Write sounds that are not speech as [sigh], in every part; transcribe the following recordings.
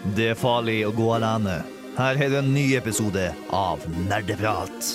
Det er farlig å gå alene. Her er det en ny episode av Nerdeprat.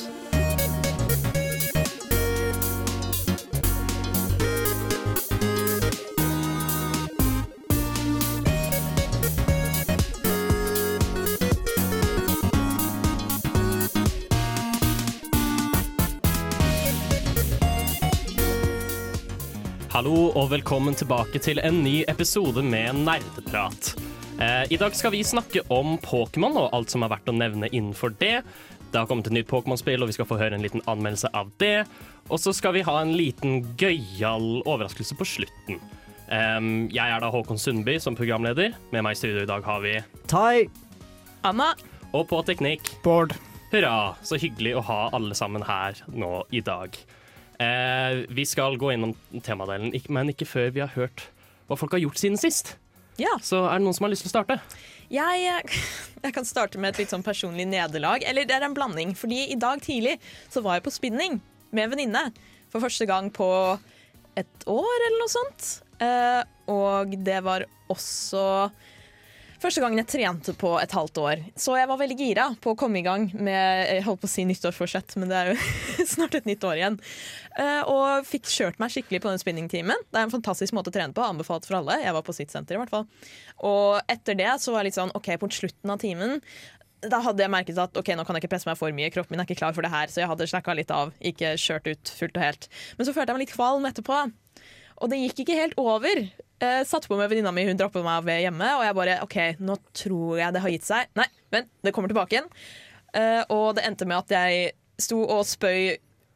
Hallo og velkommen tilbake til en ny episode med Nerdeprat. Eh, I dag skal vi snakke om Pokémon og alt som er verdt å nevne innenfor det. Det har kommet et nytt Pokémon-spill, og vi skal få høre en liten anmeldelse av det. Og så skal vi ha en liten gøyal overraskelse på slutten. Um, jeg er da Håkon Sundby som programleder. Med meg i studio i dag har vi Tai. Anna. Og på teknikk Bård. Hurra! Så hyggelig å ha alle sammen her nå i dag. Uh, vi skal gå innom temadelen, men ikke før vi har hørt hva folk har gjort siden sist. Ja, Så er det noen som har lyst til å starte? jeg, [laughs] jeg kan starte med et litt sånn personlig nederlag. Eller det er en blanding. Fordi i dag tidlig så var jeg på spinning med en venninne. For første gang på et år eller noe sånt. Eh, og det var også første gangen jeg trente på et halvt år. Så jeg var veldig gira på å komme i gang med jeg holdt på å si nyttårsforsett, men det er jo [laughs] snart et nytt år igjen. Eh, og fikk kjørt meg skikkelig på den spinningtimen. Det er en fantastisk måte å trene på. Anbefalt for alle. Jeg var på sitt senter i hvert fall. Og etter det så var jeg litt sånn OK, på slutten av timen da hadde jeg merket at ok, nå kan jeg ikke presse meg for mye, kroppen min er ikke klar for det her, så jeg hadde slakka litt av, ikke kjørt ut fullt og helt. Men så følte jeg meg litt kvalm etterpå, og det gikk ikke helt over. Eh, satt på med venninna mi, hun droppet meg av hjemme, og jeg bare OK, nå tror jeg det har gitt seg. Nei, vent, det kommer tilbake igjen. Uh, og det endte med at jeg sto og spøy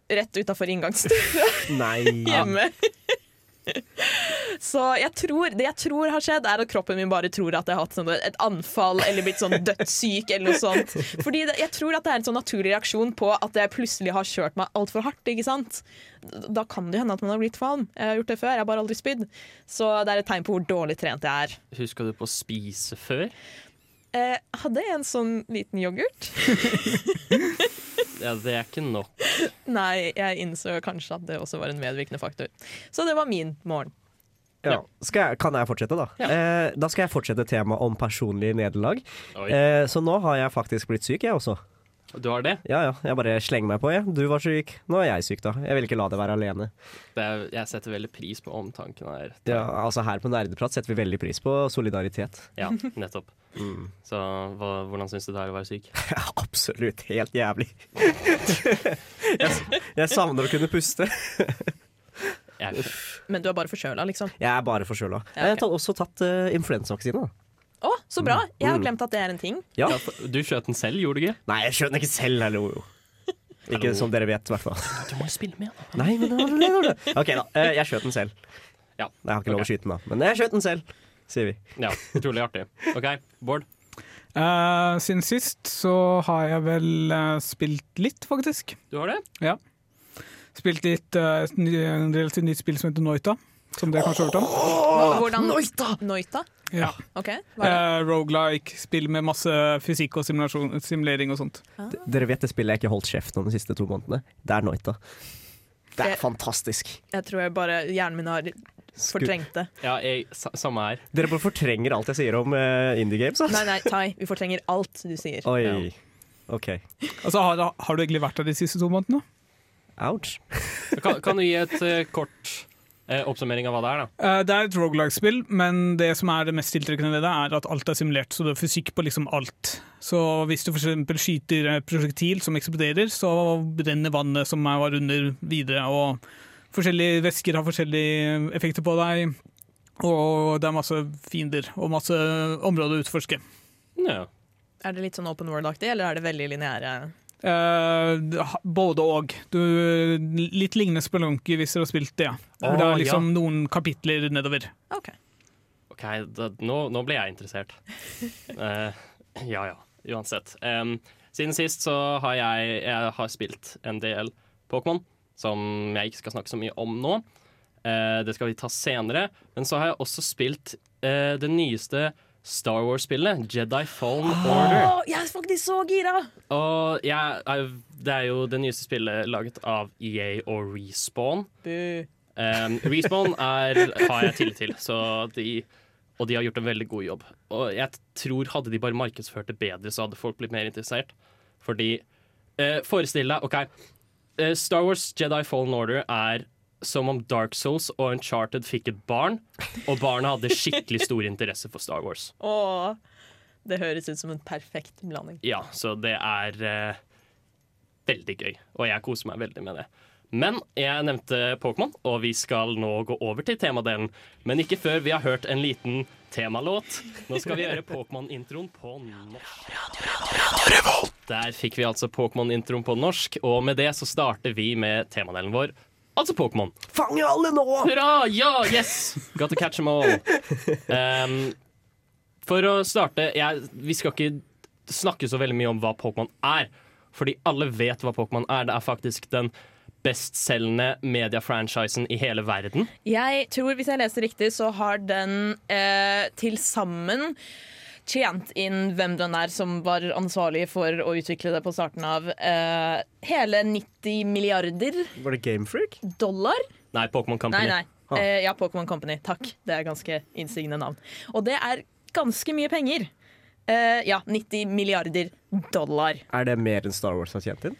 rett utafor inngangsdøra [laughs] hjemme. [laughs] Så jeg tror, det jeg tror har skjedd, er at kroppen min bare tror at jeg har hatt sånn et anfall eller blitt sånn dødssyk eller noe sånt. Fordi det, jeg tror at det er en sånn naturlig reaksjon på at jeg plutselig har kjørt meg altfor hardt. ikke sant? Da kan det hende at man har blitt kvalm. Jeg har gjort det før, jeg har bare aldri spydd. Så det er et tegn på hvor dårlig trent jeg er. Husker du på å spise før? Eh, hadde jeg en sånn liten yoghurt? [laughs] Ja, det er ikke nok. Nei, jeg innså kanskje at det også var en medvirkende faktor. Så det var min morgen. Ja. Skal jeg, kan jeg fortsette, da? Ja. Eh, da skal jeg fortsette temaet om personlige nederlag. Eh, så nå har jeg faktisk blitt syk, jeg også. du har det? Ja ja, jeg bare slenger meg på, jeg. Du var syk, nå er jeg syk, da. Jeg vil ikke la det være alene. det er, jeg setter veldig pris på omtanken her. Ja, altså Her på Nerdeprat setter vi veldig pris på solidaritet. Ja, nettopp. Så hva, hvordan syns du det er å være syk? [laughs] Absolutt helt jævlig. [laughs] jeg, jeg savner å kunne puste. [laughs] Men du er bare forkjøla, liksom. Jeg er bare forkjøla. Ja, Jeg har også tatt uh, influensavaksine. da. oh, så bra! Jeg har Mm. glemt at det er en ting. Ja. du skjøt den selv, gjorde du ikke? Nei, jeg skjønner ikke selv, hallo. Ikke Hallo. som dere vet, i hvert fall. Du må jo spille med, da. Nei, men det var det. OK, da. Eh, Jeg skjøt den selv. Ja, Jeg har ikke lov å skyte den, da. Men jeg skjøt den selv, sier vi. Ja, utrolig artig. OK, Bård. Uh, siden sist så har jeg vel uh, spilt litt, faktisk. Du har det? Ja. Spilt litt uh, et ny, en relativt nytt spill som heter Noita. Som dere kanskje har hørt om. Hvordan Noita! Noita? Ja. OK, hva er? Uh, Rogelike, spill med masse fysikk og simulering og sånt. Ah. Dere vet det spillet jeg ikke holdt kjeft om de siste to månedene? Det er Noita. Det er jeg, fantastisk. Jeg tror jeg bare hjernen min har fortrengt det. Ja, jeg, samme her. Dere bare fortrenger alt jeg sier om uh, indie games. Altså. Nei, nei, Tai, vi fortrenger alt du sier. Oi. OK. Altså, har, har du egentlig vært der de siste to månedene? Ouch. Kan, kan du gi et uh, kort eh, oppsummering av hva det er, da? Eh, det er et rogelike-spill, men det som er det mest tiltrekkende ved det, er at alt er simulert, så det er fysikk på liksom alt. Så hvis du f.eks. skyter et prosjektil som eksploderer, så renner vannet som var under, videre. Og forskjellige væsker har forskjellige effekter på deg. Og det er masse fiender og masse områder å utforske. Ja. Er det litt sånn open world-aktig, eller er det veldig lineære? Eh, ha- både og. Litt lignende Spelunky hvis dere har spilt det. Ja. Å, det er liksom noen kapitler nedover. OK. OK, da, nå, nå ble jeg interessert. uh, [laughs] ja ja, uansett. Um, siden sist så har jeg, jeg har spilt en del Pokémon, som jeg ikke skal snakke så mye om nå. Uh, det skal vi ta senere. Men så har jeg også spilt eh, det nyeste Star Wars-spillet, Jedi Fallen Order. Å, jeg er faktisk så gira! Og jeg det er jo det nyeste spillet laget av EA og Respawn. Um, Respawn er, har jeg tillit til, så de og de har gjort en veldig god jobb. Og jeg tror hadde de bare markedsført det bedre, så hadde folk blitt mer interessert. Fordi uh, Forestill deg, OK eh, Star Wars Jedi Fallen Order er som om Dark Souls og Uncharted fikk et barn, og barnet hadde skikkelig stor interesse for Star Wars. [laughs] Åh, det høres ut som en perfekt blanding. Ja, så det er eh, veldig gøy, og jeg koser meg veldig med det. Men jeg nevnte Pokémon, og vi skal nå gå over til temadelen. Men ikke før vi har hørt en liten temalåt. Nå skal vi gjøre Pokémon-introen på norsk. Der fikk vi altså Pokémon-introen på norsk, og med det så starter vi med temadelen vår, altså Pokémon. Fange alle nå! Hurra! Ja, yes! Got to catch them all. Um, for å starte jeg, Vi skal ikke snakke så veldig mye om hva Pokémon er. Fordi alle vet hva Pokémon er. Det er faktisk den bestselgende mediefranchisen i hele verden. Jeg tror, hvis jeg leser riktig, så har den eh, til sammen tjent inn hvem den er som var ansvarlig for å utvikle det på starten av. Eh, hele 90 milliarder Var det Gamefreak? dollar. Nei, Pokémon Nei, Company. nei. Eh, ja, Pokémon Company. Takk. Det er ganske innsigende navn. Og det er ganske mye penger. Eh, ja, 90 milliarder dollar. Er det mer enn Star Wars har tjent inn?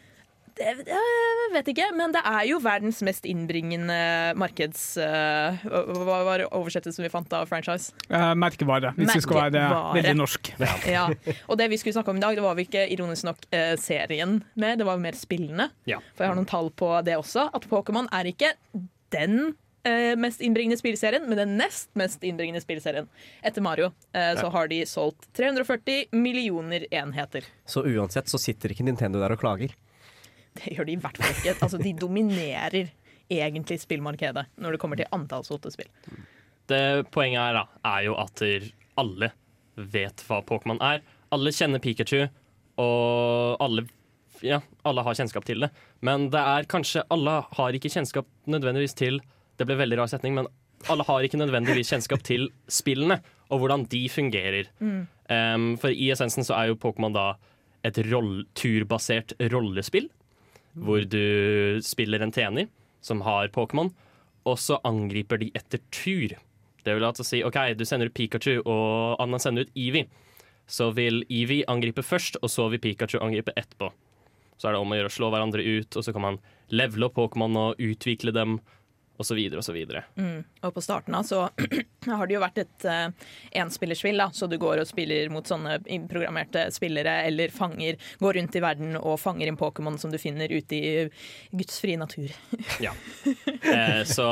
Det, jeg vet ikke, men det er jo verdens mest innbringende markeds... eh, hva var oversettelsen vi fant av franchise? Eh, merkevare, hvis vi skal være veldig norsk. [laughs] Ja, Og det vi skulle snakke om i dag, det var vi ikke ironisk nok eh, serien mer, det var mer spillene. Ja. For jeg har noen tall på det også. At Pokémon er ikke den eh, mest innbringende spillserien, men den nest mest innbringende spillserien. Etter Mario eh, så har de solgt 340 millioner enheter. Så uansett så sitter ikke Nintendo der og klager. Det gjør de i hvert fall ikke. Altså, de dominerer egentlig spillmarkedet når det kommer til antall solgte spill. Det Poenget her da, er jo at alle vet hva Pokémon er. Alle kjenner Pikachu, og alle, ja, alle har kjennskap til det. Men det er kanskje alle har ikke kjennskap nødvendigvis til Det ble veldig rar setning, men alle har ikke nødvendigvis kjennskap til spillene og hvordan de fungerer. Um, for i essensen så er jo Pokémon da et roll turbasert rollespill, hvor du spiller en TNI som har Pokémon, og så angriper de etter tur. Det vil altså si OK, du sender ut Pikachu, og Anna sender ut Eevee. Så vil Eevee angripe først, og så vil Pikachu angripe etterpå. Så er det om å gjøre å slå hverandre ut, og så kan man levele opp Pokémon og utvikle dem, og så videre og på starten av så [clears throat] har det jo vært et uh, enspillerspill, da. Så du går og spiller mot sånne programmerte spillere eller fanger. Går rundt i verden og fanger inn Pokémon som du finner ute i Guds frie natur. [laughs] Ja. Eh, så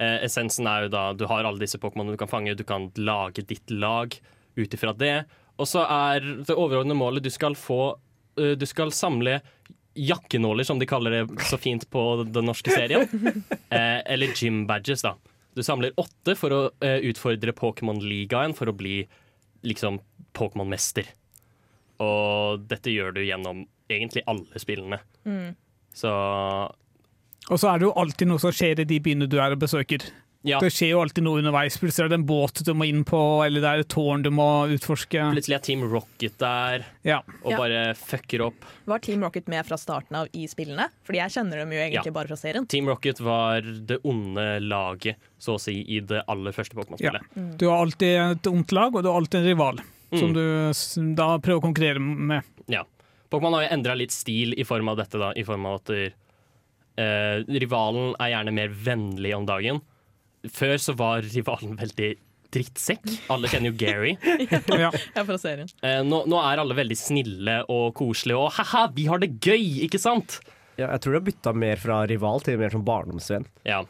eh, essensen er jo da du har alle disse Pokémonene du kan fange, du kan lage ditt lag ut ifra det. Og så er det overordnede målet du skal få eh, Du skal samle jakkenåler, som de kaller det så fint på den norske serien. [laughs] Eh, eller gym badges, da. Du samler åtte for å eh, utfordre Pokémon-ligaen for å bli liksom Pokémon-mester. Og dette gjør du gjennom egentlig alle spillene. Så Og så er det jo alltid noe som skjer i de byene du er og besøker. Ja. Det skjer jo alltid noe underveis. Plutselig er det en båt du må inn på, eller det er et tårn du må utforske. Plutselig er Team Rocket der Ja. og Ja. bare fucker opp. Var Team Rocket med fra starten av i spillene? Fordi jeg kjenner dem jo egentlig Ja. bare fra serien. Team Rocket var det onde laget, så å si, i det aller første Pokémon-spillet. Du har alltid et ondt lag, og du har alltid en rival som Mm. du da prøver å konkurrere med. Ja. Pokémon har jo endra litt stil i form av dette, da. I form av at uh, rivalen er gjerne mer vennlig om dagen. Før så var rivalen veldig drittsekk. Alle kjenner jo Gary. [laughs] Ja. Ja, fra serien. Eh, nå, nå er alle veldig snille og koselige og ha-ha, vi har det gøy, ikke sant? Ja, jeg tror du har bytta mer fra rival til mer som barndomsvenn. Ja.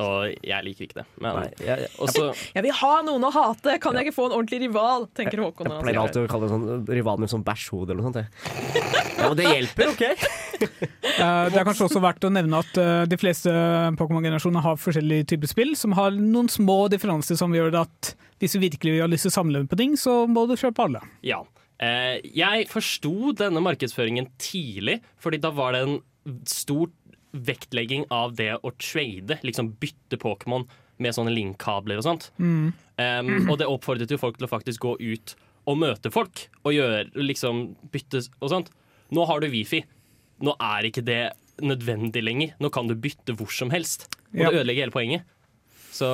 Og jeg liker ikke det. Men Nei, jeg, jeg, også [laughs] Jeg vil ha noen å hate! Kan jeg ikke få en ordentlig rival? tenker Håkon. jeg jeg pleier alltid å kalle sånn, rivalen min sånn bæsjhode eller noe sånt. [laughs] Ja, og det hjelper, OK? Eh, Det er kanskje også verdt å nevne at eh, de fleste Pokémon-generasjoner har forskjellige typer spill, som har noen små differanser som gjør det at hvis du virkelig har lyst til å samle på ting, så må du kjøpe alle. Ja. Eh, jeg forsto denne markedsføringen tidlig, fordi da var det en stor vektlegging av det å trade, liksom bytte Pokémon med sånne linkkabler og sånt. Um, og det oppfordret jo folk til å faktisk gå ut og møte folk og gjøre liksom bytte og sånt. Nå har du Wifi. Nå er ikke det nødvendig lenger. Nå kan du bytte hvor som helst. Og Ja. det ødelegger hele poenget. Så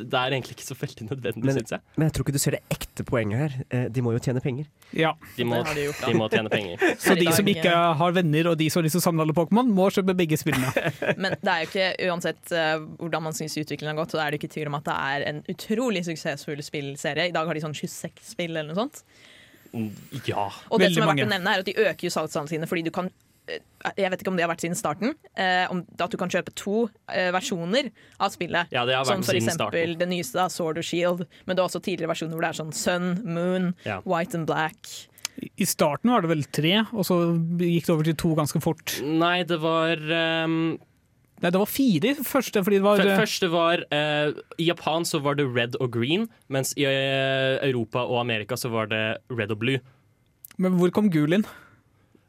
det er egentlig ikke så veldig nødvendig, Men- syns jeg. Men jeg tror ikke du ser det ekte poenget her. Eh, De må jo tjene penger. Ja. De må, de gjort, de må tjene penger. [laughs] Så de som ikke har venner, og de som har lyst til å samle alle Pokémon, må kjøpe begge spillene. [laughs] Men det er jo ikke, uansett eh, hvordan man syns utviklingen har gått, så er det ikke tvil om at det er en utrolig suksessfull spillserie. I dag har de sånn 26 spill eller noe sånt. Ja. Og det som er verdt å nevne, er at de øker jo salgstallene sine fordi du kan eh, jeg vet ikke om det har vært siden starten. Eh, om, at du kan kjøpe to eh, versjoner av spillet. Ja, det har Som vært for eksempel det nyeste, da, Sword of Shield. Men det er også tidligere versjoner hvor det er sånn Sun, Moon, Ja. White and Black. I starten var det vel tre, og så gikk det over til to ganske fort. Nei, det var ehm, Nei, det var fire i første, fordi det var f- eh, Første var eh, I Japan så var det red og green, mens i eh, Europa og Amerika så var det red og blue. Men hvor kom gul inn?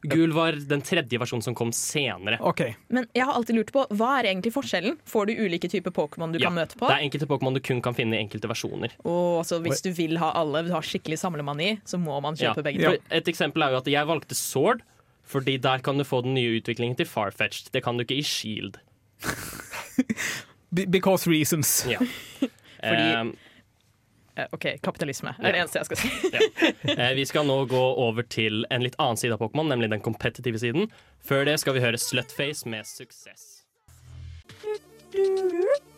Gul var den tredje versjonen som kom senere. OK. Men jeg har alltid lurt på, hva er egentlig forskjellen? Får du ulike typer Pokémon du Ja, kan møte på? Det er enkelte Pokémon du kun kan finne i enkelte versjoner. Oh, så hvis du vil ha alle, du har skikkelig samlemani, så må man Ja. kjøpe begge Ja. to. For Et eksempel er jo at jeg valgte Sword, fordi der kan du få den nye utviklingen til Farfetched. Det kan du ikke i Shield. [laughs] Be- Because reasons. Ja. [laughs] Fordi- Ehm, Eh, OK, kapitalisme er det eneste jeg skal si. Eh, vi skal nå gå over til en litt annen side av Pokémon, nemlig den kompetitive siden. Før det skal vi høre Slutface med suksess.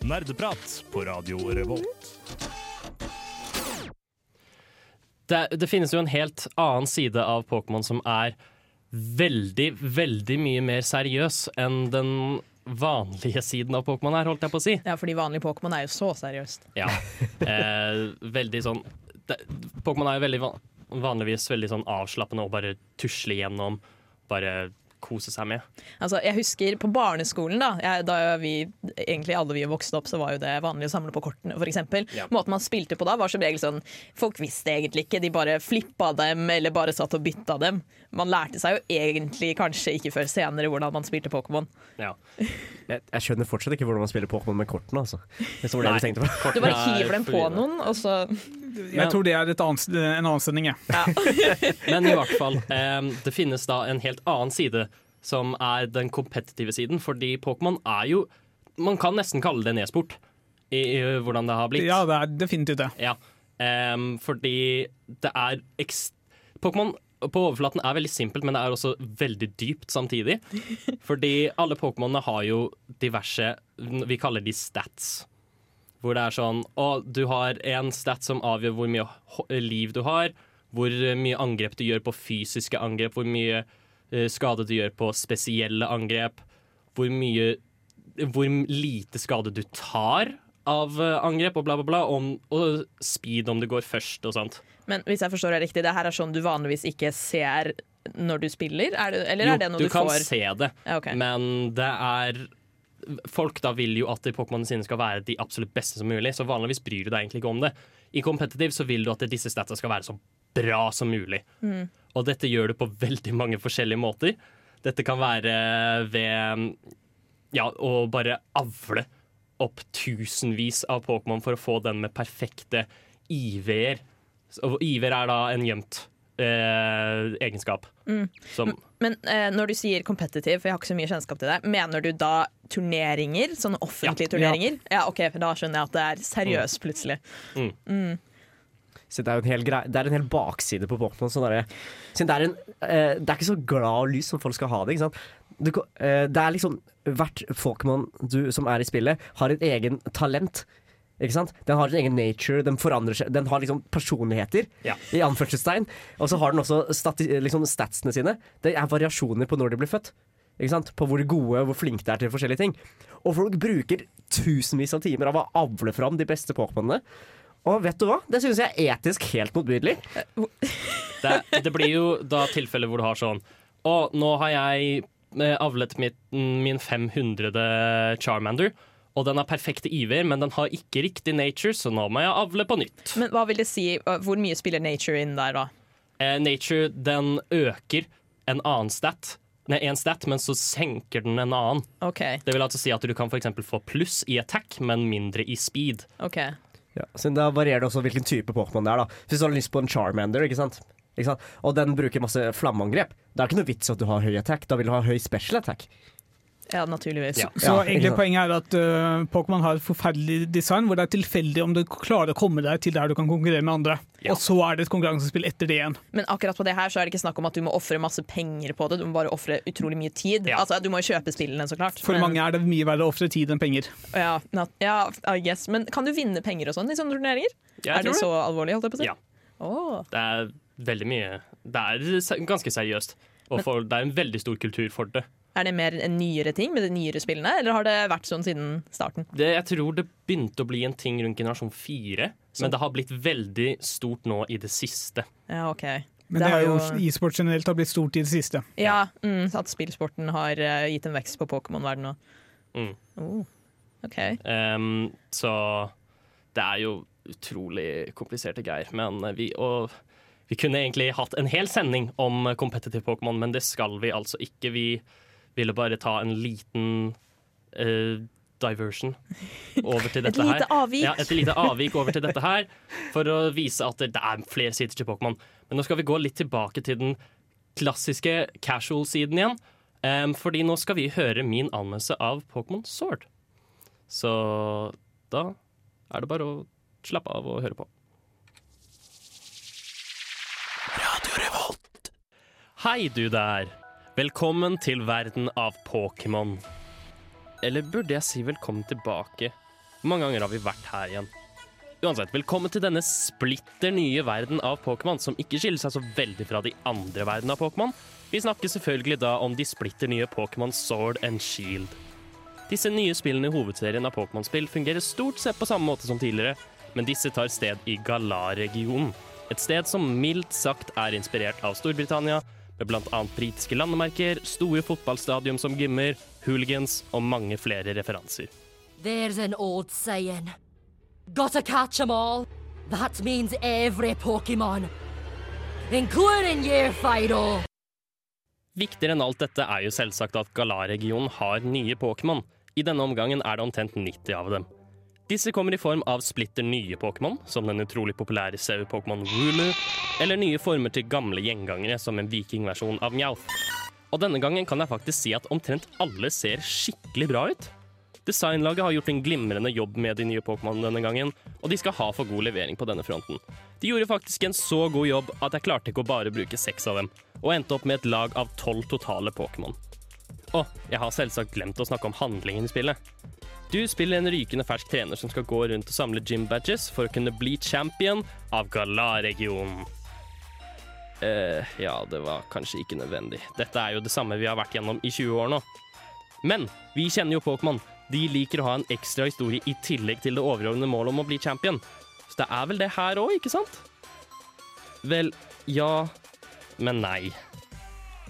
Nerdeprat på Radio Revolt. Det, det finnes jo en helt annen side av Pokémon som er veldig, veldig mye mer seriøs enn den vanlige siden av Pokémon her, holdt jeg på å si. Ja, fordi vanlig Pokémon er jo så seriøst. Ja. Eh, veldig sånn Pokémon er jo veldig van vanligvis veldig sånn avslappende og bare tusle gjennom. Bare kose seg med. Altså, jeg husker på barneskolen, da, jeg, da vi, egentlig alle vi vokste opp, så var jo det vanlig å samle på kortene, eksempel. Ja. Måten man spilte på da, var som regel sånn Folk visste egentlig ikke, de bare flippa dem, eller bare satt og bytta dem. Man lærte seg jo egentlig kanskje ikke før senere hvordan man spilte Pokémon. Ja. [laughs] Jeg, jeg skjønner fortsatt ikke hvordan man spiller Pokémon med kortene, altså. Det var det Nei. du tenkte på. Du bare er hiver dem på noen, og så Jeg tror det er et annet, en annen sending, jeg. [laughs] Men i hvert fall, eh, det finnes da en helt annen side, som er den kompetitive siden. Fordi Pokémon er jo Man kan nesten kalle det en e-sport, i, i hvordan det har blitt. Ja, det er definitivt det. Ja. Um, fordi det er. Pokémon på overflaten er veldig simpelt, men det er også veldig dypt samtidig. Fordi alle Pokémonene har jo diverse Vi kaller de stats. Hvor det er sånn Å, du har en stat som avgjør hvor mye liv du har, hvor mye angrep du gjør på fysiske angrep, hvor mye uh, skade du gjør på spesielle angrep, hvor mye Hvor lite skade du tar av eh, angrep, og bla, bla, bla. Om, og speed, om du går først og sånt. Men hvis jeg forstår det riktig, det her er sånn du vanligvis ikke ser når du spiller? Er det, eller jo, er det noe du du, kan se det, Ja, okay. men det er Folk da vil jo at Pokémonene sine skal være de absolutt beste som mulig, så vanligvis bryr du deg egentlig ikke om det. I competitive så vil du at disse statsa skal være så bra som mulig. Mm. Og dette gjør du på veldig mange forskjellige måter. Dette kan være ved ja, å bare avle opp tusenvis av Pokémon for å få den med perfekte IV-er. IV-er er da en gjemt eh, egenskap. Mm. Som Men eh, når du sier competitive, for jeg har ikke så mye kjennskap til det, mener du da turneringer? Sånne offentlige Ja. turneringer? Ja. ok, for Da skjønner jeg at det er seriøst plutselig. Så det er jo en hel, grei, det er en hel bakside på Pokémon. Sånn derre- siden det, er en, eh, det er ikke så glad og lys som folk skal ha det. Ikke sant? Du, eh, det er liksom Hvert Pokémon du- som er i spillet, har et egen talent. Ikke sant? Den har sin egen nature, den forandrer seg Den har liksom personligheter, Ja. i anførselstegn. Og så har den også stati, liksom statsene sine. Det er variasjoner på når de blir født. Ikke sant? På hvor gode og hvor flinke de er til forskjellige ting. Og folk bruker tusenvis av timer av å avle fram de beste Pokémonene. Og vet du hva? Det synes jeg er etisk helt motbydelig. det, det blir jo da tilfeller hvor du har sånn Å, nå har jeg eh, avlet mitt, min 500. Charmander. Og den har perfekte IV-er, men den har ikke riktig nature, så nå må jeg avle på nytt. Men hva vil det si, hvor mye spiller nature inn der, da? Eh, nature, den øker en annen stat. Nei, en stat, men så senker den en annen. Okay. Det vil altså si at du kan for eksempel få pluss i attack, men mindre i speed. Okay. Ja, så Da varierer det også hvilken type Pokémon det er. da Hvis du har lyst på en Charmander, ikke sant? Ikke sant? og den bruker masse flammeangrep, det er ikke noe vits at du har høy attack. Da vil du ha høy special attack. Ja, naturligvis. Ja. Så Ja, egentlig poenget er at uh, Pokémon har et forferdelig design, hvor det er tilfeldig om du klarer å komme deg til der du kan konkurrere med andre. Ja. Og så er det et konkurransespill etter det igjen. Men akkurat på det her så er det ikke snakk om at du må ofre masse penger på det, du må bare ofre utrolig mye tid. Ja. Altså, Du må jo kjøpe spillene, så klart. For men, mange er det mye verre å ofre tid enn penger. ja, I guess. Men kan du vinne penger og sånn i sånne turneringer? Er det det så alvorlig, holdt jeg på å si? Ja. Oh. Det er veldig mye Det er ganske seriøst. Og for, det er en veldig stor kultur for det. Er det mer en nyere ting med de nyere spillene, eller har det vært sånn siden starten? det. Jeg tror det begynte å bli en ting rundt generasjon fire, men det har blitt veldig stort nå i det siste. Ja, OK. Men Det det, har er jo jo- e-sport generelt har blitt stort i det siste. Ja, mm, At spillsporten har eh, gitt en vekst på Pokémon-verdenen òg. Mm. Oh, OK. Um, så det er jo utrolig kompliserte greier. Men vi, og vi kunne egentlig hatt en hel sending om competitive Pokémon, men det skal vi altså ikke. Vi ville bare ta en liten uh, diversion over til [laughs] Et dette lite her. avvik. Ja, et lite avvik over til dette her, for å vise at det det er flere sider til Pokémon. Men nå skal vi gå litt tilbake til den klassiske casual-siden igjen. Um, fordi nå skal vi høre min anmeldelse av Pokémon Sword. Så da er det bare å slappe av og høre på. Hei, du der. Velkommen til verden av Pokémon. Eller burde jeg si velkommen tilbake? Hvor mange ganger har vi vært her igjen? Uansett, velkommen til denne splitter nye verden av Pokémon, som ikke skiller seg så veldig fra de andre verdenene av Pokémon. Vi snakker selvfølgelig da om de splitter nye Pokémon Sword and Shield. Disse nye spillene i hovedserien av Pokémon-spill fungerer stort sett på samme måte som tidligere, men disse tar sted i Galar-regionen. Et sted som mildt sagt er inspirert av Storbritannia, med bl.a. britiske landemerker, store fotballstadium som gymmer, hooligans og mange flere referanser. There's an old saying. Gotta catch them all. That means every Pokemon. Including you, Fido. Viktigere enn alt dette er jo selvsagt at Galar-regionen har nye Pokémon. I denne omgangen er det omtrent 90 av dem. Disse kommer i form av splitter nye Pokémon, som den utrolig populære sau-Pokémon Wooloo, eller nye former til gamle gjengangere, som en vikingversjon av Meowth. Og denne gangen kan jeg faktisk si at omtrent alle ser skikkelig bra ut. Designlaget har gjort en glimrende jobb med de nye Pokémon denne gangen, og de skal ha for god levering på denne fronten. De gjorde faktisk en så god jobb at jeg klarte ikke å bare bruke seks av dem, og endte opp med et lag av tolv totale Pokémon. Å, jeg har selvsagt glemt å snakke om handlingen i spillet. Du spiller en rykende fersk trener som skal gå rundt og samle gym badges for å kunne bli champion av Galar-regionen. eh ja, det var kanskje ikke nødvendig. Dette er jo det samme vi har vært gjennom i 20 år nå. Men vi kjenner jo Pokémon. De liker å ha en ekstra historie i tillegg til det overordnede målet om å bli champion. Så det er vel det her òg, ikke sant? Vel, ja, men nei.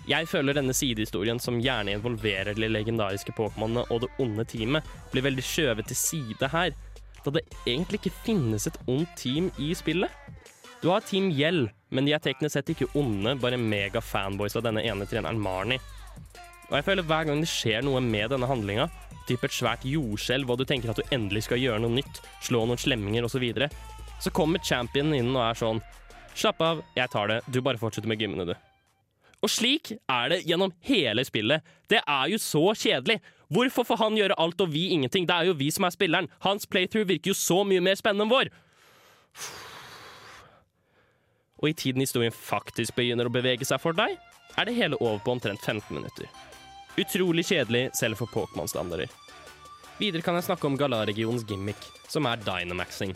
Jeg føler denne sidehistorien, som gjerne involverer de legendariske Pokémonene og det onde teamet, blir veldig skjøvet til side her, da det egentlig ikke finnes et ondt team i spillet. Du har Team Gjell, men de er teknisk sett ikke onde, bare mega-fanboys av denne ene treneren Marnie. Og jeg føler hver gang det skjer noe med denne handlinga, typ et svært jordskjelv, og du tenker at du endelig skal gjøre noe nytt, slå noen slemminger osv., så, videre, så kommer championen inn og er sånn Slapp av, jeg tar det, du bare fortsetter med gymmene, du. Og slik er det gjennom hele spillet. Det er jo så kjedelig. Hvorfor får han gjøre alt og vi ingenting? Det er jo vi som er spilleren. Hans playthrough virker jo så mye mer spennende enn vår. Og i tiden historien faktisk begynner å bevege seg for deg, er det hele over på omtrent 15 minutter. Utrolig kjedelig selv for Pokémon-standarder. Videre kan jeg snakke om Galar-regionens gimmick, som er Dynamaxing.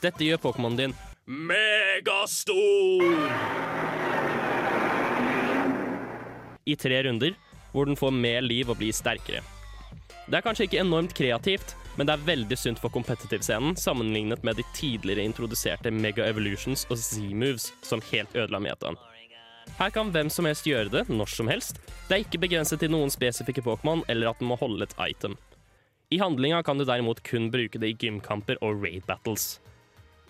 Dette gjør Pokémon din megastor! I tre runder, hvor den får mer liv og blir sterkere. Det er kanskje ikke enormt kreativt, men det er veldig sunt for competitive-scenen sammenlignet med de tidligere introduserte Mega Evolutions og Z-moves som helt ødela metaen. Her kan hvem som helst gjøre det, når som helst. Det er ikke begrenset til noen spesifikke Pokémon eller at den må holde et item. I handlinga kan du derimot kun bruke det i gymkamper og raid battles.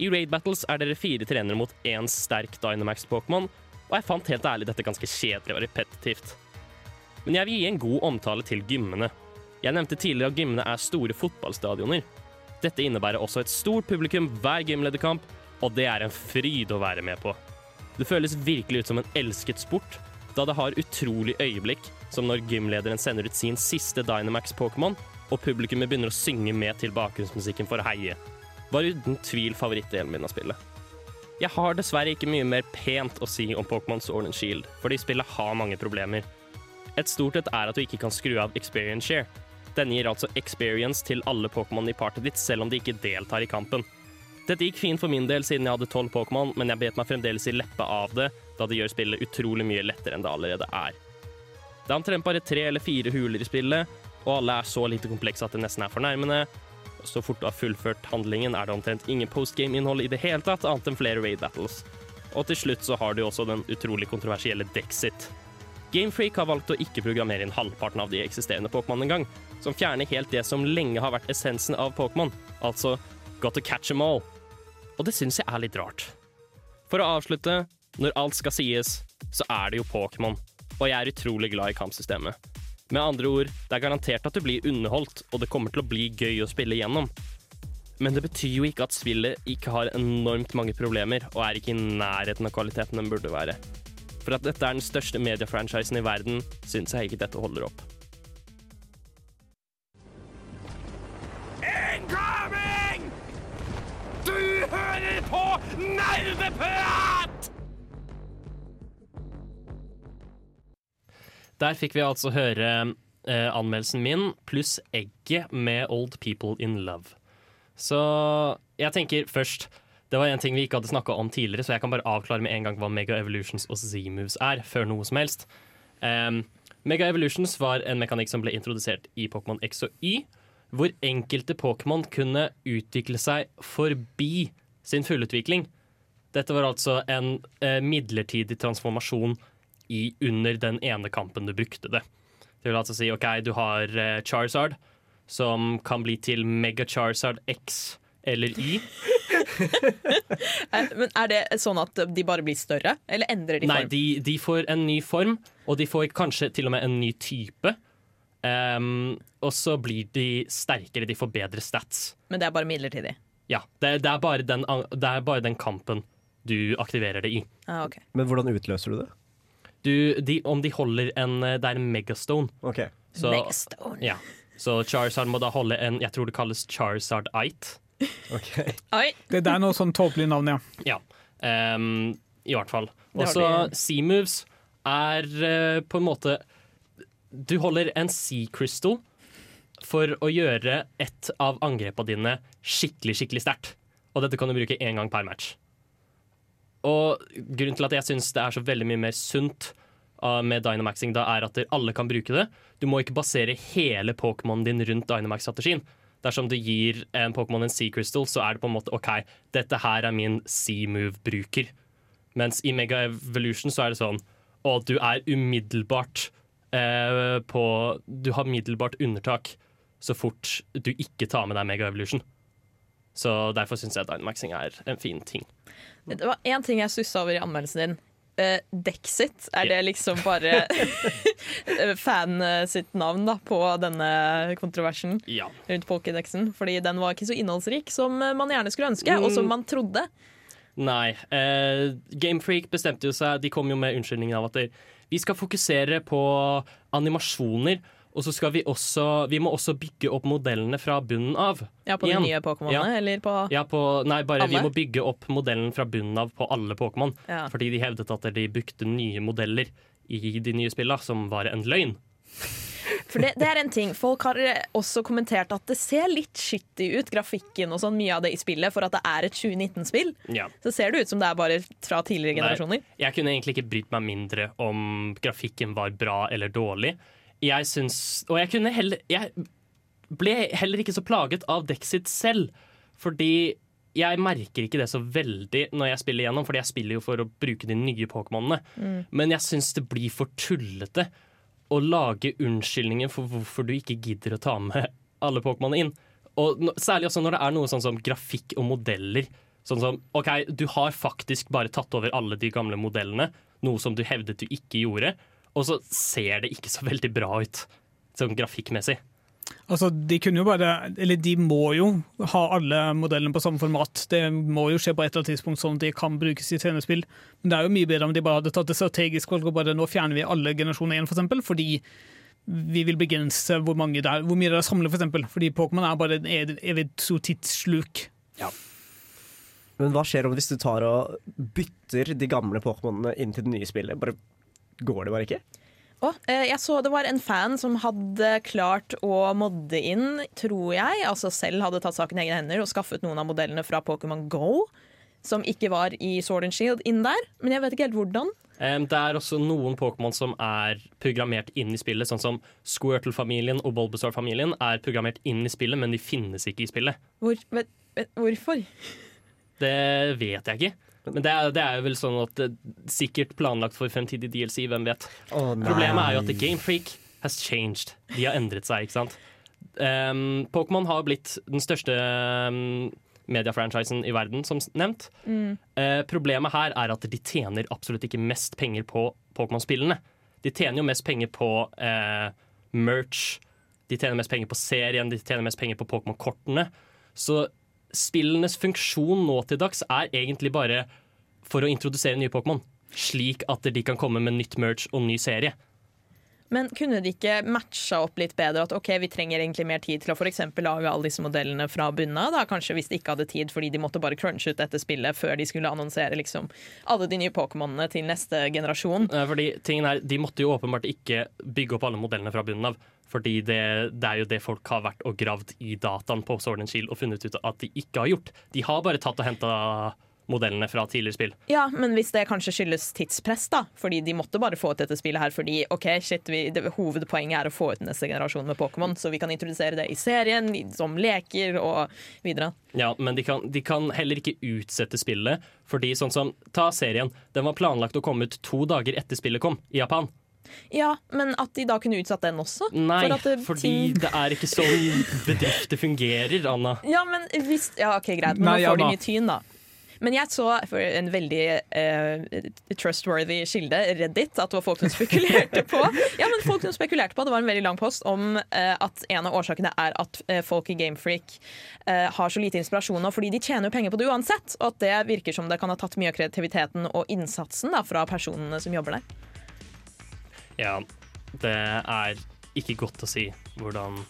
I raid battles er dere fire trenere mot én sterk Dynamax-Pokémon, og jeg fant helt ærlig dette ganske kjedelig og repetitivt. Men jeg vil gi en god omtale til gymmene. Jeg nevnte tidligere at gymmene er store fotballstadioner. Dette innebærer også et stort publikum hver gymlederkamp, og det er en fryd å være med på. Det føles virkelig ut som en elsket sport, da det har utrolig øyeblikk som når gymlederen sender ut sin siste Dynamax-Pokémon, og publikummet begynner å synge med til bakgrunnsmusikken for å heie. Var uten tvil favorittdelen min av spillet. Jeg har dessverre ikke mye mer pent å si om Pokémon Sword and Shield, fordi spillet har mange problemer. Et stort et er at du ikke kan skru av Experience Share. Denne gir altså experience til alle Pokémon i partet ditt, selv om de ikke deltar i kampen. Dette gikk fint for min del siden jeg hadde tolv Pokémon, men jeg bet meg fremdeles i leppa av det, da det gjør spillet utrolig mye lettere enn det allerede er. Det er omtrent bare tre eller fire huler i spillet, og alle er så lite komplekse at det nesten er fornærmende. Så fort du har fullført handlingen, er det omtrent ingen postgame-innhold i det hele tatt, annet enn flere raid battles. Og til slutt så har du også den utrolig kontroversielle Dexit. Gamefreak har valgt å ikke programmere inn halvparten av de eksisterende Pokémon engang, som fjerner helt det som lenge har vært essensen av Pokémon, altså got to catch them all. Og det syns jeg er litt rart. For å avslutte, når alt skal sies, så er det jo Pokémon, og jeg er utrolig glad i kampsystemet. Med andre ord, det er garantert at du blir underholdt, og det kommer til å bli gøy å spille gjennom. Men det betyr jo ikke at spillet ikke har enormt mange problemer, og er ikke i nærheten av kvaliteten den burde være. For at dette er den største mediefranchisen i verden, syns jeg ikke dette holder opp. Der fikk vi altså høre eh, anmeldelsen min pluss egget med Old People in Love. Så jeg tenker først Det var en ting vi ikke hadde snakka om tidligere, så jeg kan bare avklare med en gang hva Mega Evolutions og Z-moves er, før noe som helst. Um, Mega Evolutions var en mekanikk som ble introdusert i Pokémon X og Y, hvor enkelte Pokémon kunne utvikle seg forbi sin fullutvikling. Dette var altså en eh, midlertidig transformasjon i, under den ene kampen du brukte det. Det vil altså si OK, du har eh, Charizard, som kan bli til Mega Charizard X eller Y. [laughs] Er, men er det sånn at de bare blir større, eller endrer de Nei, form? de, de får en ny form, og de får kanskje til og med en ny type. Um, og så blir de sterkere, de får bedre stats. Men det er bare midlertidig. Ja, det, det, er bare den, det er bare den kampen du aktiverer det i. Ah, okay. Men hvordan utløser du det? Du, de, om de holder en Det er en megastone. Okay. Så, Megastone. ja. så Charizard må da holde en Jeg tror det kalles Charizard-ite. Okay. Det er noe sånn tåpelig navn, ja. Ja, um, i hvert fall. Og så C-moves er uh, på en måte Du holder en C-crystal for å gjøre et av angrepene dine skikkelig, skikkelig sterkt. Og dette kan du bruke én gang per match. Og grunnen til at jeg syns det er så veldig mye mer sunt uh, med Dynamaxing, da er at alle kan bruke det. Du må ikke basere hele Pokémonen din rundt Dynamax-strategien. Dersom du gir en Pokémon en Sea-Crystal, så er det på en måte OK, dette her er min Sea-move-bruker. Mens i Mega Evolution så er det sånn og du er umiddelbart eh, på Du har middelbart undertak så fort du ikke tar med deg Mega Evolution. Så derfor syns jeg Dynamaxing er en fin ting. Det var én ting jeg stussa over i anmeldelsen din. Uh, Dexit, er det liksom bare [laughs] fan eh, sitt navn da, på denne kontroversen Ja. rundt Pokédexen? Fordi den var ikke så innholdsrik som eh, man gjerne skulle ønske, og som man trodde. Nei. Uh, Gamefreak bestemte jo seg De kom jo med unnskyldningen av at vi skal fokusere på animasjoner. Og så skal vi også Vi må også bygge opp modellene fra bunnen av. Ja, På Igjen. de nye Pokémonene, Ja. eller på Ja, på, nei, bare vi må bygge opp modellen fra bunnen av på alle Pokémon. Ja. Fordi de hevdet at de brukte nye modeller i de nye spillene, som var en løgn. For det, det er en ting. Folk har eh, også kommentert at det ser litt skittig ut, grafikken og sånn, mye av det i spillet, for at det er et 2019-spill. Ja. Så ser det ut som det er bare fra tidligere generasjoner. Nei, jeg kunne egentlig ikke brydd meg mindre om grafikken var bra eller dårlig. Jeg syns Og jeg kunne heller Jeg ble heller ikke så plaget av Dexit selv, fordi jeg merker ikke det så veldig når jeg spiller gjennom, fordi jeg spiller jo for å bruke de nye Pokémonene. Men jeg syns det blir for tullete å lage unnskyldninger for hvorfor du ikke gidder å ta med [laughs] alle Pokémonene inn. Og Særlig også når det er noe sånn som grafikk og modeller. Sånn som, ok, Du har faktisk bare tatt over alle de gamle modellene, noe som du hevdet du ikke gjorde. Og så ser det ikke så veldig bra ut, sånn grafikkmessig. Altså, de kunne jo bare Eller de må jo ha alle modellene på samme format. Det må jo skje på et eller annet tidspunkt sånn at de kan brukes i trenerspill. Men det er jo mye bedre om de bare hadde tatt det strategisk valg og bare nå fjerner vi alle generasjoner igjen, f.eks. for eksempel, fordi vi vil begrense hvor, mange det er, hvor mye det er samlet, for eksempel. Fordi Pokémon er bare en evig stor tidssluk. Men hva skjer om hvis du tar og bytter de gamle Pokémonene inn til det nye spillet? Bare Går det bare ikke? Oh, eh, jeg så det var en fan som hadde klart å modde inn, tror jeg, altså selv hadde tatt saken i egne hender og skaffet noen av modellene fra Pokémon Go, som ikke var i Sword and Shield, inn der. Men jeg vet ikke helt hvordan. Um, det er også noen Pokémon som er programmert inn i spillet, sånn som Squirtle-familien og Bulbasaur-familien er programmert inn i spillet, men de finnes ikke i spillet. Hvor, vet, vet, hvorfor? Det vet jeg ikke. Men det er, det er jo vel sånn at er sikkert planlagt for fremtidig DLC, hvem vet. Problemet er jo at The Game Freak has changed. De har endret seg, ikke sant. Um, Pokémon har blitt den største um, mediefranchisen i verden, som nevnt. Eh, problemet her er at de tjener absolutt ikke mest penger på Pokémon-spillene. De tjener jo mest penger på uh, merch, de tjener mest penger på serien, de tjener mest penger på Pokémon-kortene. Så spillenes funksjon nå til dags er egentlig bare for å introdusere nye Pokémon. Slik at de kan komme med nytt merch og ny serie. Men kunne de ikke matcha opp litt bedre? At ok, vi trenger egentlig mer tid til å for lage alle disse modellene fra bunnen av? Kanskje hvis de ikke hadde tid fordi de måtte bare crunche ut dette spillet før de skulle annonsere liksom alle de nye Pokémonene til neste generasjon. Fordi tingen er, De måtte jo åpenbart ikke bygge opp alle modellene fra bunnen av. Fordi det, det er jo det folk har vært og gravd i dataen på Sword and Shield og funnet ut at de ikke har gjort. De har bare tatt og henta modellene fra tidligere spill. Ja, men hvis det kanskje skyldes tidspress, da. Fordi de måtte bare få ut dette spillet her fordi ok, shit, vi, det, hovedpoenget er å få ut neste generasjon med Pokémon, så vi kan introdusere det i serien, som leker og videre. Ja, Men de kan, de kan heller ikke utsette spillet. Fordi sånn som, Ta serien. Den var planlagt å komme ut to dager etter spillet kom, i Japan. Ja, men at de da kunne utsatt den også? Nei, For at det- fordi ting- det er ikke sånn bedrifter fungerer, Anna. Ja, men hvis Ja, OK, greit, men Nei, nå får de mye tyn, da. Men jeg så for en veldig eh, trustworthy kilde, Reddit, at det var folk som spekulerte på Ja, men folk som spekulerte på Det var en veldig lang post om eh, at en av årsakene er at eh, folk i Gamefreak eh, har så lite inspirasjon nå, fordi de tjener jo penger på det uansett. Og at det virker som det kan ha tatt mye av kreativiteten og innsatsen da, fra personene som jobber der. Ja, det er ikke godt å si hvordan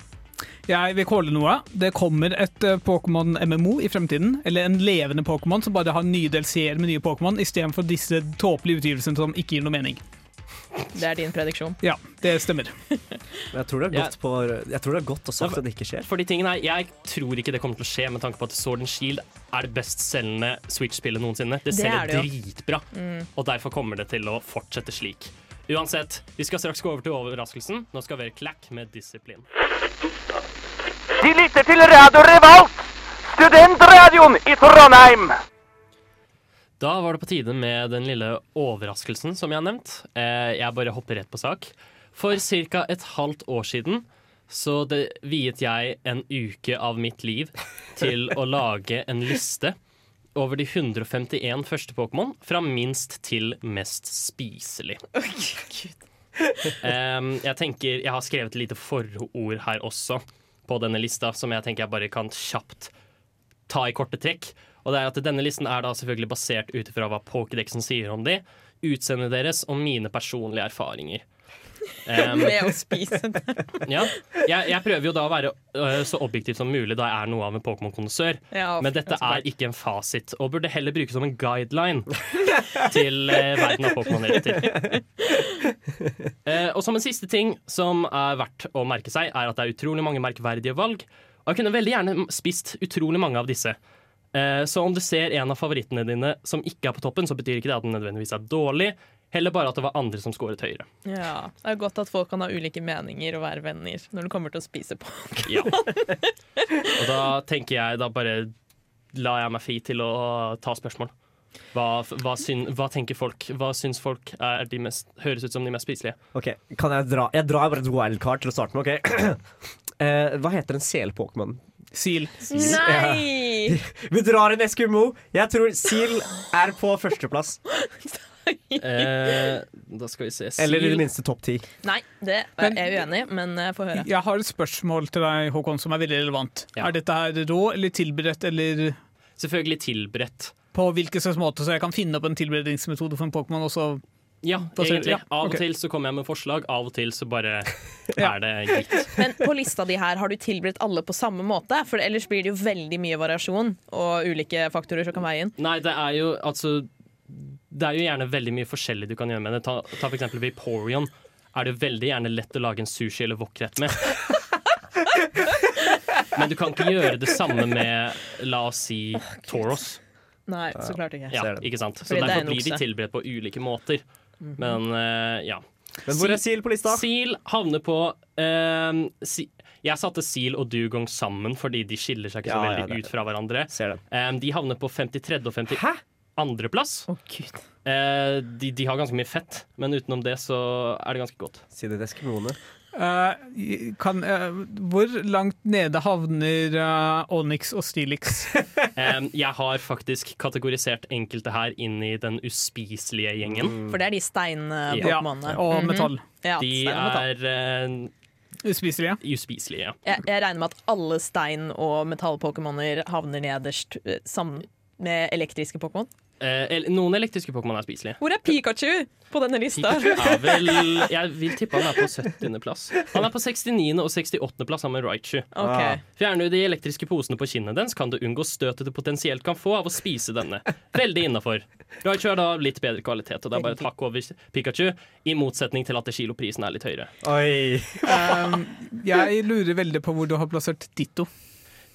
Jeg vil calle noe. Det kommer et eh, Pokémon MMO i fremtiden. Eller en levende Pokémon som bare har nye DLC-er med nye Pokémon, istedenfor disse tåpelige utgivelsene som ikke gir noe mening. Det er din prediksjon. Ja, det stemmer. Jeg tror det er godt, på, jeg tror det er godt å sagt at det ikke skjer. Fordi tingen er, Jeg tror ikke det kommer til å skje, med tanke på at Sword and Shield er det bestselgende Switch-spillet noensinne. Det Det selger er det dritbra, og derfor kommer det til å fortsette slik. Uansett, vi skal straks gå over til overraskelsen. Nå skal vi være klakk med disiplin. De lytter til Radio Revolt, studentradioen i Trondheim. Da var det på tide med den lille overraskelsen som jeg har nevnt. Eh, jeg bare hopper rett på sak. For ca. et halvt år siden så det viet jeg en uke av mitt liv til å lage en liste over de 151 første Pokémon fra minst til mest spiselig. [laughs] Em, jeg tenker, jeg har skrevet et lite forord her også på denne lista, som jeg tenker jeg bare kan kjapt ta i korte trekk. Og det er at Denne listen er da selvfølgelig basert ut ifra hva Pokédexen sier om de, utseendet deres og mine personlige erfaringer. Em, Med å spise det. [laughs] ja, jeg, jeg prøver jo da å være uh, så objektiv som mulig da jeg er noe av en Pokémon-kondisør. Ja, Men dette er ikke en fasit, og burde heller brukes som en guideline [laughs] til uh, verden av Pokémon-helter. Eh, og som en siste ting som er verdt å merke seg, er at det er utrolig mange merkverdige valg. Og jeg kunne veldig gjerne spist utrolig mange av disse. Eh, så om du ser en av favorittene dine som ikke er på toppen, så betyr ikke det at den nødvendigvis er dårlig. Heller bare at det var andre som scoret høyere. Ja, Det er godt at folk kan ha ulike meninger og være venner når det kommer til å spise på. Ja. Og da tenker jeg Da bare lar jeg meg fri til å ta spørsmål. Hva, hva, syn, hva tenker folk? Hva syns folk er de mest, høres ut som de mest spiselige? Ok, kan Jeg dra Jeg drar bare et wildcard til å starte med. ok? [clears throat] Eh, hva heter en selpokémon? Sil. Nei! [laughs] Vi drar en Eskimo. Jeg tror Sil er på førsteplass. [laughs] Eh, da skal vi se. Eller i det minste topp ti. Nei, det er jeg uenig i, men jeg får høre. Jeg har et spørsmål til deg, Håkon, som er veldig relevant. Ja. Er dette her rå eller tilberedt, eller Selvfølgelig tilberedt. på hvilken slags måte, så jeg kan finne opp en tilberedningsmetode for en Pokémon, også Ja, egentlig. Av og og til så kommer jeg med forslag, av og til så bare [laughs] er det gitt. Men på lista di her, har du tilberedt alle på samme måte? For ellers blir det jo veldig mye variasjon og ulike faktorer som kan veie inn. Nei, det er jo altså Det er jo gjerne veldig mye forskjellig du kan gjøre med det. Ta, ta for eksempel Vaporeon. Er det veldig gjerne lett å lage en sushi- eller wokrett med. Men du kan ikke gjøre det samme med, la oss si, Toros. Nei, så klart ikke. Ja, ikke sant? Så Fordi det er derfor en blir de tilberedt på ulike måter. Men eh, ja. Men hvor er Sil på lista? Sil havner på eh, si, Jeg satte Sil og Dugong sammen fordi de skiller seg ikke så Ja, ja, veldig det- ut fra hverandre. Ser den. Eh, de havner på 53. og 52. plass. Å, Oh, Eh, de, de har ganske mye fett, men utenom det så er det ganske godt. Si det til Eskimoene. Uh, kan, uh, Hvor langt nede havner uh, Onyx og Stilix? um, [laughs] [laughs] jeg har faktisk kategorisert enkelte her inn i den uspiselige gjengen. For det er de ja, stein-pokémonene. og metall. Ja, De metall. er Uspiselige. uspiselige, ja. Jeg, jeg regner med at alle stein- og metall-pokémoner havner nederst sammen med elektriske Pokémon. Eh, noen elektriske Pokémon er spiselige. Hvor er Pikachu på denne lista? Er [laughs] vel Jeg vil tippe han er på 70. plass. Han er på 69. og 68. plass sammen med Raichu. Okay. Fjerner du de elektriske posene på kinnet dens, kan du unngå støtet du potensielt kan få av å spise denne. Veldig innafor. Raichu har da litt bedre kvalitet, og det er bare et hakk over Pikachu, i motsetning til at kiloprisen er litt høyere. Oi! Um, jeg lurer veldig på hvor du har plassert Ditto.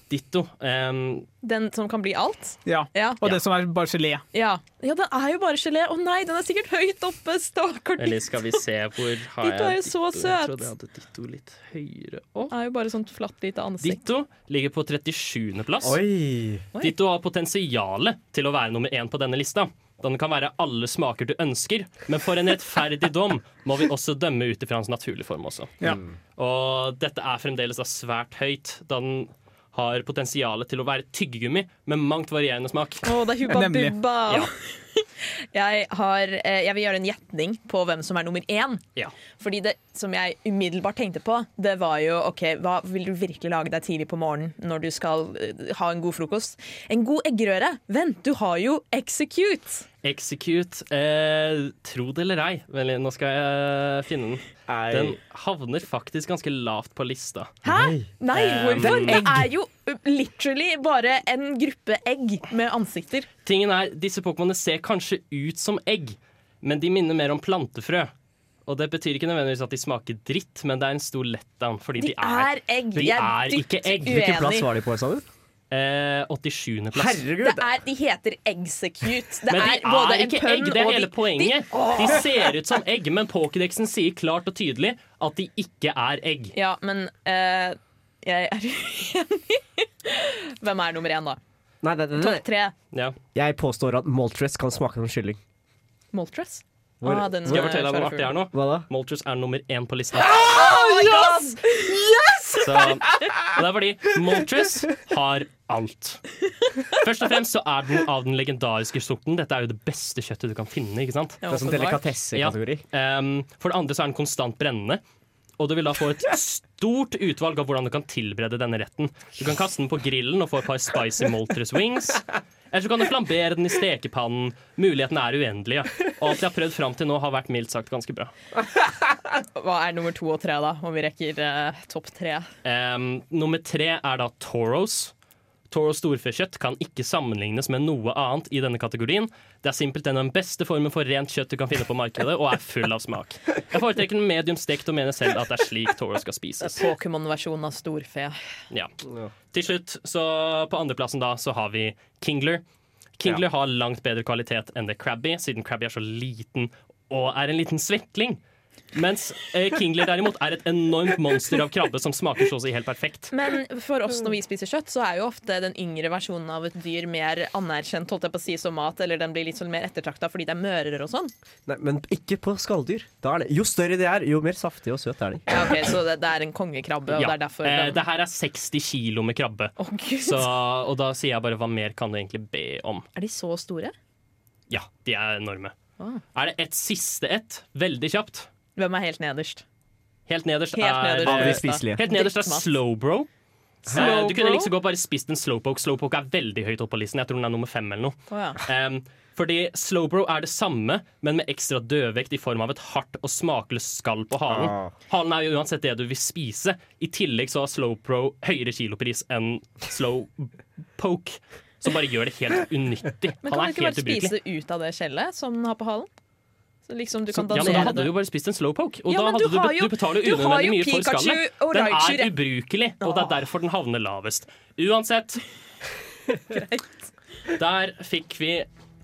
Ditto. Um, Den som kan bli alt? Ja. Ja. Og det som er bare gelé. Ja. ja, den er jo bare gelé. Å nei, den er sikkert høyt oppe. Stakkar. eller skal vi se hvor har Ditto er jo så søt. Jeg trodde jeg hadde Ditto litt høyere opp. Er jo bare sånt flatt lite ansikt. Ditto ligger på 37. plass. Oi! Oi. Ditto har potensialet til å være nummer én på denne lista. Den kan være alle smaker du ønsker, men for en rettferdig dom må vi også dømme ut ifra hans naturlige form også. Ja. Og dette er fremdeles da svært høyt, da den har potensial til å være tyggegummi med mangt varierende smak. Oh, det er hubba bubba. Ja. [laughs] Jeg, har, eh, jeg vil gjøre en gjetning på hvem som er nummer én. Ja. Fordi det som jeg umiddelbart tenkte på, det var jo OK, hva vil du virkelig lage deg tidlig på morgenen når du skal eh, ha en god frokost? En god eggerøre! Vent, du har jo Execute! Execute, eh, tro det eller ei, vel, nå skal jeg finne den. Den havner faktisk ganske lavt på lista. Hæ? Nei, Eh, hvorfor? Det er jo literally bare en gruppe egg med ansikter. Tingen er, Disse Pokémonene ser kanskje ut som egg, men de minner mer om plantefrø. Og det betyr ikke nødvendigvis at de smaker dritt, men det er en stor letdown, fordi De de, er, er egg. de er, er dypt ikke egg. Hvilken plass var de på sammen? eh, 87. plass. Herregud! Det er, de heter Execute. Det Men de er både er ikke egg, det er hele de- poenget. De ser ut som egg, men Pokédexen sier klart og tydelig at de ikke er egg. Ja, men eh, jeg er [laughs] uenig. Hvem er nummer én, da? Nei, det, det, Topp tre. Ja. Jeg påstår at Maltress kan smake som kylling. Maltress? Hvor- Ah, den, Skal jeg fortelle deg eh, hvor artig det er nå? Hva da? Maltress er nummer én på lista. Oh yes! yes! Så, det er fordi Maltress har alt. Først og fremst så er den av den legendariske sorten. Dette er jo det beste kjøttet du kan finne. ikke sant? Det er som delikatessekategori. Ja. Um, for det andre så er den konstant brennende. Og du vil da få et stort utvalg av hvordan du kan tilberede denne retten. Du kan kaste den på grillen og få et par spicy Moltres wings. Eller så kan du flambere den i stekepannen. Mulighetene er uendelige. Og alt jeg har prøvd fram til nå, har vært mildt sagt ganske bra. Hva er nummer to og tre, da? Om vi rekker eh, topp tre. Um, nummer tre er da Toros. Toros storfekjøtt kan ikke sammenlignes med noe annet i denne kategorien. Det er simpelthen den beste formen for rent kjøtt du kan finne på markedet, og er full av smak. Jeg foretrekker den medium stekt og mener selv at det er slik Toros skal spises. Pokémon-versjonen av storfe. Ja. Til slutt, så på andreplassen da, så har vi Kingler. Kingler har langt bedre kvalitet enn det Krabby, siden Krabby er så liten og er en liten svekkling. Mens eh, Kingler derimot er et enormt monster av krabbe som smaker så å si helt perfekt. Men for oss når vi spiser kjøtt, så er jo ofte den yngre versjonen av et dyr mer anerkjent holdt jeg på å si, som mat, eller den blir litt sånn mer ettertrakta fordi det er mørere og sånn. Nei, men ikke på skalldyr. Da er det. Jo større de er, jo mer saftig og søt er de. Ja, ok, Så det, det er en kongekrabbe, og Ja. det er derfor Eh, det her er 60 kilo med krabbe. Oh, Gud. Så, og da sier jeg bare hva mer kan du egentlig be om? Er de så store? Ja, de er enorme. Ah. Er det et siste ett? Veldig kjapt. Hvem er helt nederst? Helt nederst Helt er nederst. Av eh, spiselige. Helt nederst er Slowbro. Slow du kunne like så godt bare spist en slowpoke. Slowpoke er veldig høyt oppe på listen. Jeg tror den er nummer fem eller noe. Oh, ja. Um, fordi slowbro er det samme, men med ekstra dødvekt i form av et hardt og smakløst skall på halen. Ah. Halen er jo uansett det du vil spise. I tillegg så har slowbro høyere kilopris enn slowpoke. Som bare gjør det helt unyttig. Men kan du ikke bare ubrukelig. spise ut av det skjellet som den har på halen? Så liksom du Så, ja, men Da hadde du jo bare spist en slowpoke, og Ja, da hadde du du, jo- du betaler du unødvendig jo mye for Pikachu skallet. og Den er ubrukelig, og det er derfor den havner lavest. Uansett. [laughs] Der fikk vi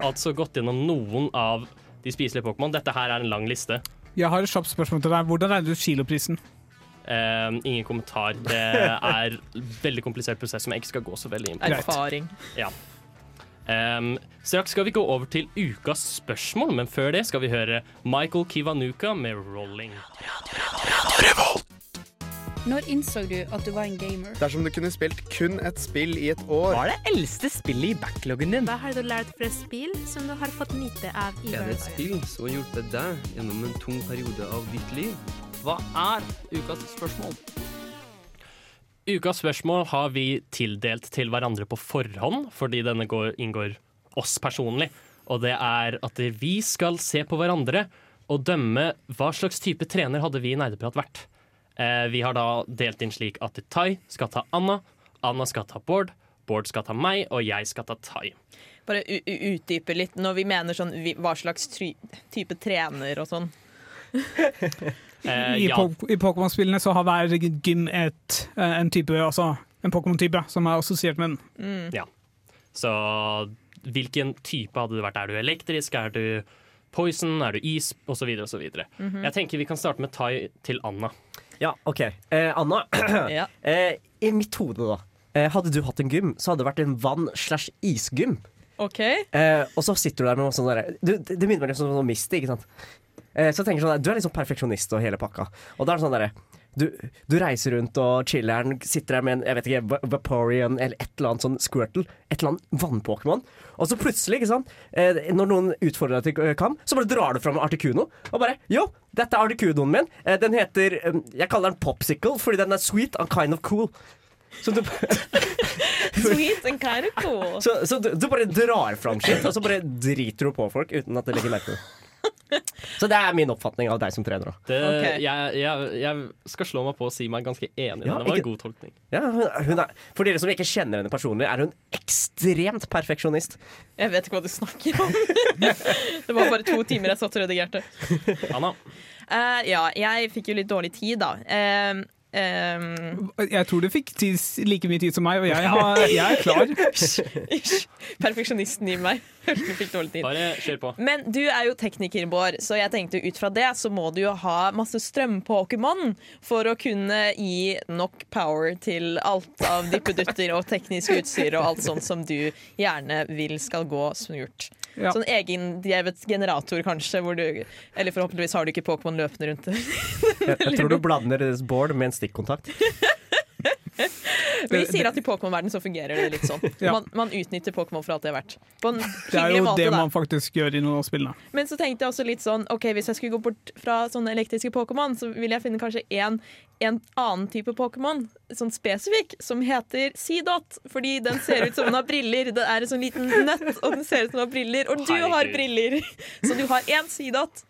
altså gått gjennom noen av de spiselige Pokémon. Dette her er en lang liste. Jeg har et kjapt spørsmål til deg. Hvordan regner du kiloprisen? Uh, ingen kommentar. Det [laughs] er veldig komplisert prosess som jeg ikke skal gå så veldig inn på. Erfaring. Erfaring. Um, straks skal vi gå over til ukas spørsmål, men før det skal vi høre Michael Kivanuka med 'Rolling'. Når innså du at du var en gamer? Dersom du kunne spilt kun et spill i et år Hva er det eldste spillet i backloggen din? Hva har du lært fra spill som du har fått nyte av i Er det et spill som har hjulpet deg gjennom en tung periode av ditt liv? Hva er ukas spørsmål? Ukas spørsmål har vi tildelt til hverandre på forhånd, fordi denne går, inngår oss personlig. Og det er at vi skal se på hverandre og dømme hva slags type trener hadde vi i Nerdeprat vært. Eh, vi har da delt inn slik at Tai skal ta Anna, Anna skal ta Bård, Bård skal ta meg, og jeg skal ta Tai. Bare u- u- utdype litt når vi mener sånn vi, hva slags type trener og sånn. [laughs] Eh, I, ja, I Pokémon-spillene så har hver gym et, eh, en type, altså en Pokémon-type som er assosiert med den. så hvilken type hadde du vært? Er du elektrisk, er du poison, er du is, og så videre Jeg tenker vi kan starte med Tai til Anna. Ja, OK. Eh, Anna, [clears throat] Ja. eh, i mitt hode, da. Eh, hadde du hatt en gym, så hadde det vært en vann- slash isgym. OK? Eh, og så sitter du der med sånn derre Det det minner meg litt om sånn Misty, ikke sant. Eh, så jeg tenker sånn Du er sånn perfeksjonist og hele pakka. Og da er det sånn derre du, du reiser rundt og chiller'n, sitter der med en jeg vet ikke, Vaporian eller et eller annet sånn Squirtle. Et eller annet vannpokémon. Og så plutselig, ikke sant, eh, når noen utfordrer deg til eh, kamp, så bare drar du fram Articuno og bare Yo, dette er Articunoen min. Den heter Jeg kaller den Popsicle fordi den er sweet and kind of cool. Så du, [laughs] Sweet and kind of cool. så, så du, du bare drar fram shit, og så bare driter du på folk uten at det legger merke til det. [laughs] Så det er min oppfatning av deg som trener. Det, okay. jeg, jeg, jeg skal slå meg på å si meg ganske enig. Ja, det. var ikke- en god tolkning. Ja, hun, hun er, for dere som ikke kjenner henne personlig, er hun ekstremt perfeksjonist. Jeg vet ikke hva du snakker om. [laughs] det var bare to timer jeg satt og redigerte. Anna, Uh, ja, jeg fikk jo litt dårlig tid, da. Eh, eh, Jeg tror du fikk tids, like mye tid som meg, og jeg, har, jeg er klar. [laughs] Perfeksjonisten i meg. [laughs] Hørte du fikk dårlig tid. bare kjør på. Men du er jo tekniker, Bård, så jeg tenkte ut fra det så må du jo ha masse strøm-Pokémon for å kunne gi nok power til alt av dippedutter og teknisk utstyr og alt sånt som du gjerne vil skal gå smurt. Ja. Sånn egendrevet generator, kanskje, hvor du Eller forhåpentligvis har du ikke Pokémon løpende rundt. Jeg, jeg tror du [laughs] blander deres board med en stikkontakt. Vi sier at i Pokémon-verden så fungerer det litt sånn. [laughs] Ja. Man, man utnytter Pokémon for alt det er verdt. På en Det er jo måte, det da. man faktisk gjør i noen av spillene. Men så tenkte jeg også litt sånn Ok, hvis jeg skulle gå bort fra sånne elektriske Pokémon, så ville jeg finne kanskje en, en annen type Pokémon, sånn spesifikk, som heter Seedot. Fordi den ser ut som den har briller. Det er en sånn liten nøtt, og den ser ut som den har briller. Og du har briller! [laughs] Så du har én Seedot,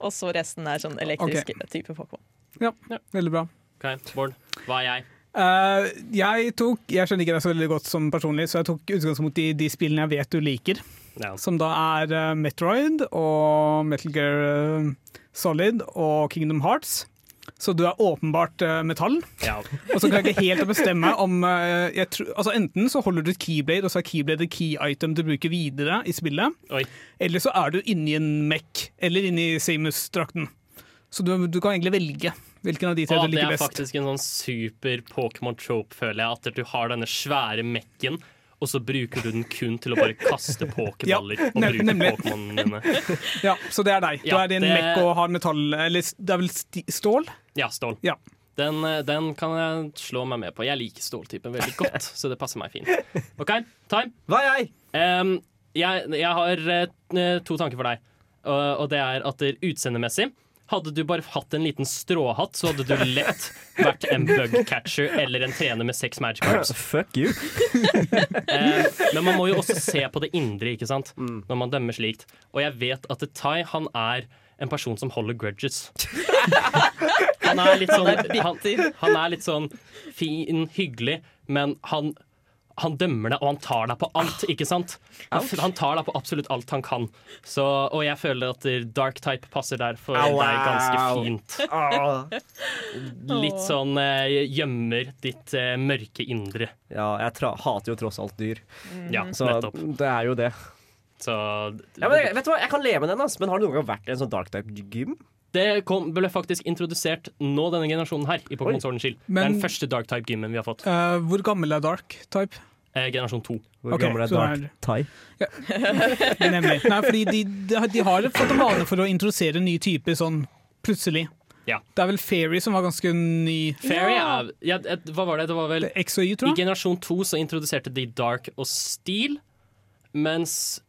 og så resten er sånn elektriske type Pokémon. Ja, veldig bra. Ok, Bård, hva er jeg? Eh, jeg tok Jeg skjønner ikke deg så veldig godt som personlig, så jeg tok utgangspunkt i de spillene jeg vet du liker. Ja. Som da er uh, Metroid og Metal Gear uh, Solid og Kingdom Hearts. Så du er åpenbart metall. Ja. [laughs] Og så kan jeg ikke helt bestemme om altså Enten så holder du et keyblade, og så er keyblade et key item du bruker videre i spillet. Oi. Eller så er du inni en mech, eller inni Samus-drakten. Så du, du kan egentlig velge hvilken av de tre du liker best? det er best. faktisk en sånn super Pokémon-trope, føler jeg. At du har denne svære mekken, og så bruker du den kun til å bare kaste [laughs] pokerballer. og bruke. Pokémonene dine. [laughs] Ja, så det er deg. Du Ja, er din det- mekk og har metall Eller det er vel sti stål? Ja, stål. Ja. Den, eh, den kan jeg slå meg med på. Jeg liker ståltypen veldig godt, så det passer meg fint. [laughs] OK, time. Hva er jeg? Um, jeg, jeg har uh, to tanker for deg. Og, og det er at utseendemessig hadde du bare hatt en liten stråhatt, så hadde du lett vært en bug catcher eller en trener med seks magic cards. [laughs] Fuck you. [laughs] Eh, men man må jo også se på det indre ikke sant? når man dømmer slikt. Og jeg vet at Tai han er en person som holder grudges. [laughs] Han er litt sånn, han, han er litt sånn fin, hyggelig, men han, han dømmer deg, og han tar deg på alt, ikke sant? Han, han tar deg på absolutt alt han kan. Så, og jeg føler at dark type passer der for Au, deg ganske fint. [laughs] Ah. Litt sånn eh, gjemmer ditt eh, mørke indre. Ja, jeg tra hater jo tross alt dyr. Ja, Så nettopp. det er jo det. Så Ja, men, vet du hva, Jeg kan leve med den, ass. men har det noen gang vært en sånn dark type-gym? Det kom, ble faktisk introdusert nå denne generasjonen her i Pokémon. Sword and Shield. Det er den første dark type-gymmen vi har fått. Uh, hvor gammel er Dark type? Eh, generasjon 2. Hvor okay, gammel er dark er- Thai? Nemlig. Nei, fordi de, de, har fått en vane for å introdusere nye typer sånn plutselig. Ja. Det er vel Fairy som var ganske ny. Fairy ja. ja, et- Hva var det? Det var vel X og Y, I tror jeg. generasjon 2 så introduserte de Dark og Steel, mens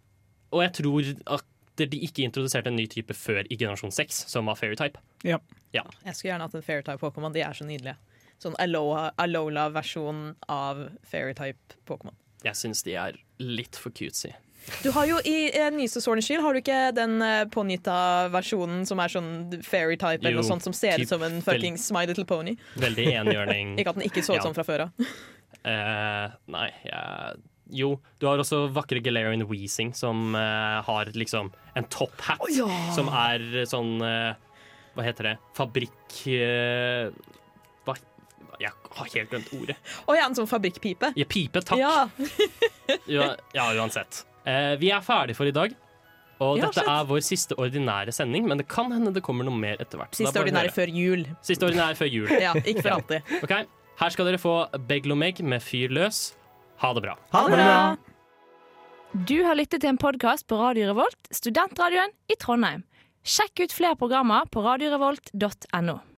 Og jeg tror at de ikke introduserte en ny type før i generasjon 6, som var Fairy type. Ja. Ja. Jeg skulle gjerne hatt en Fairy Type-Pokémon, De er så nydelige. Sånn Alola-versjon av fairytype Pokémon. Jeg syns de er litt for cutesy. Du har jo I eh, nyeste Sword and Shield har du ikke den eh, ponyta-versjonen som er sånn fairytype, eller noe sånt som ser ut som en fuckings My Little Pony. Veldig enhjørning. [laughs] Ikke at den ikke så ut Ja. sånn fra før av. [laughs] Eh, nei, jeg Jo, du har også vakre Galarian Weezing, som uh, har liksom en top hat, som er sånn uh, Hva heter det? Fabrikk... hva, jeg har helt glemt ordet. Å ja, en sånn fabrikkpipe. Ja, pipe, takk. Ja. [laughs] Ja, uansett. Eh, vi er ferdige for i dag. Og Ja, dette er vår siste ordinære sending, men det kan hende det kommer noe mer etter hvert. er Siste ordinære før jul. Siste ordinære før jul. Ja, ikke for alltid. Ok, Her skal dere få Beglomeg med Fyr løs. Ha det bra. Ha det bra! Du har lyttet til en podkast på Radio Revolt, studentradioen i Trondheim. Sjekk ut flere programmer på radiorevolt.no.